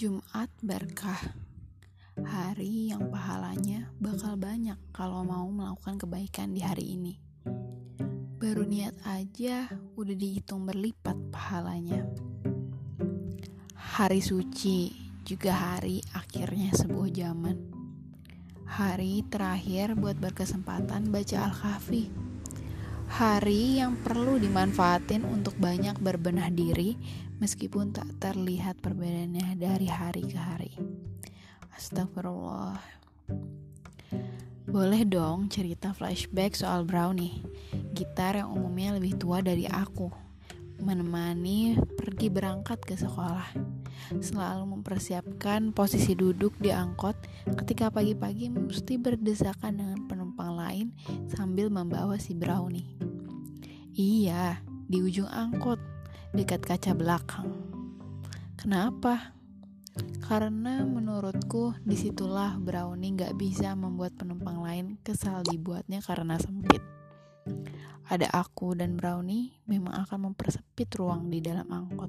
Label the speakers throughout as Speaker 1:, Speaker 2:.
Speaker 1: Jumat berkah. Hari yang pahalanya bakal banyak kalau mau melakukan kebaikan di hari ini. Baru niat aja udah dihitung berlipat pahalanya. Hari suci juga hari akhirnya sebuah zaman. Hari terakhir buat berkesempatan baca Al-Kahfi Hari yang perlu dimanfaatin untuk banyak berbenah diri meskipun tak terlihat perbedaannya dari hari ke hari. Astagfirullah. Boleh dong cerita flashback soal Brownie, gitar yang umumnya lebih tua dari aku, menemani pergi berangkat ke sekolah. Selalu mempersiapkan posisi duduk di angkot ketika pagi-pagi mesti berdesakan dengan penumpang lain sambil membawa si Brownie. Iya, di ujung angkot dekat kaca belakang. Kenapa? Karena menurutku di situlah Brownie gak bisa membuat penumpang lain kesal dibuatnya karena sempit. Ada aku dan Brownie memang akan mempersempit ruang di dalam angkot.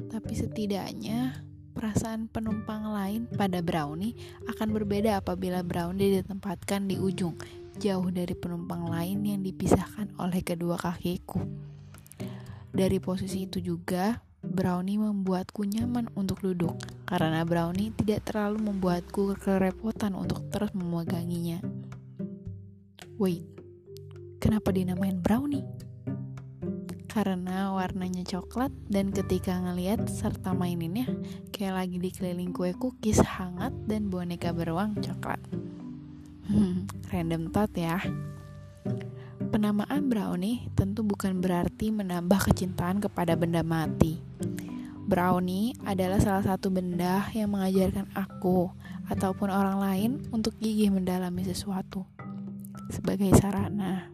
Speaker 1: Tapi setidaknya perasaan penumpang lain pada Brownie akan berbeda apabila Brownie ditempatkan di ujung, jauh dari penumpang lain yang dipisahkan oleh kedua kakiku. Dari posisi itu juga, Brownie membuatku nyaman untuk duduk karena Brownie tidak terlalu membuatku kerepotan untuk terus memeganginya. Wait, kenapa dinamain Brownie? Karena warnanya coklat dan ketika ngeliat serta maininnya kayak lagi dikeliling kue cookies hangat dan boneka beruang coklat. Hmm, random thought ya. Penamaan brownie tentu bukan berarti menambah kecintaan kepada benda mati. Brownie adalah salah satu benda yang mengajarkan aku ataupun orang lain untuk gigih mendalami sesuatu. Sebagai sarana,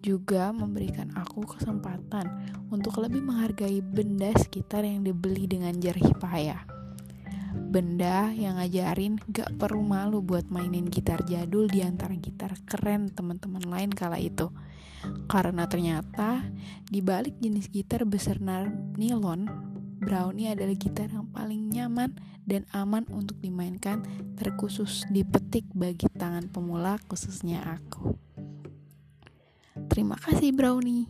Speaker 1: juga memberikan aku kesempatan untuk lebih menghargai benda sekitar yang dibeli dengan jerih payah benda yang ngajarin gak perlu malu buat mainin gitar jadul di antara gitar keren teman-teman lain kala itu. Karena ternyata di balik jenis gitar besar nilon, Brownie adalah gitar yang paling nyaman dan aman untuk dimainkan terkhusus dipetik bagi tangan pemula khususnya aku. Terima kasih Brownie.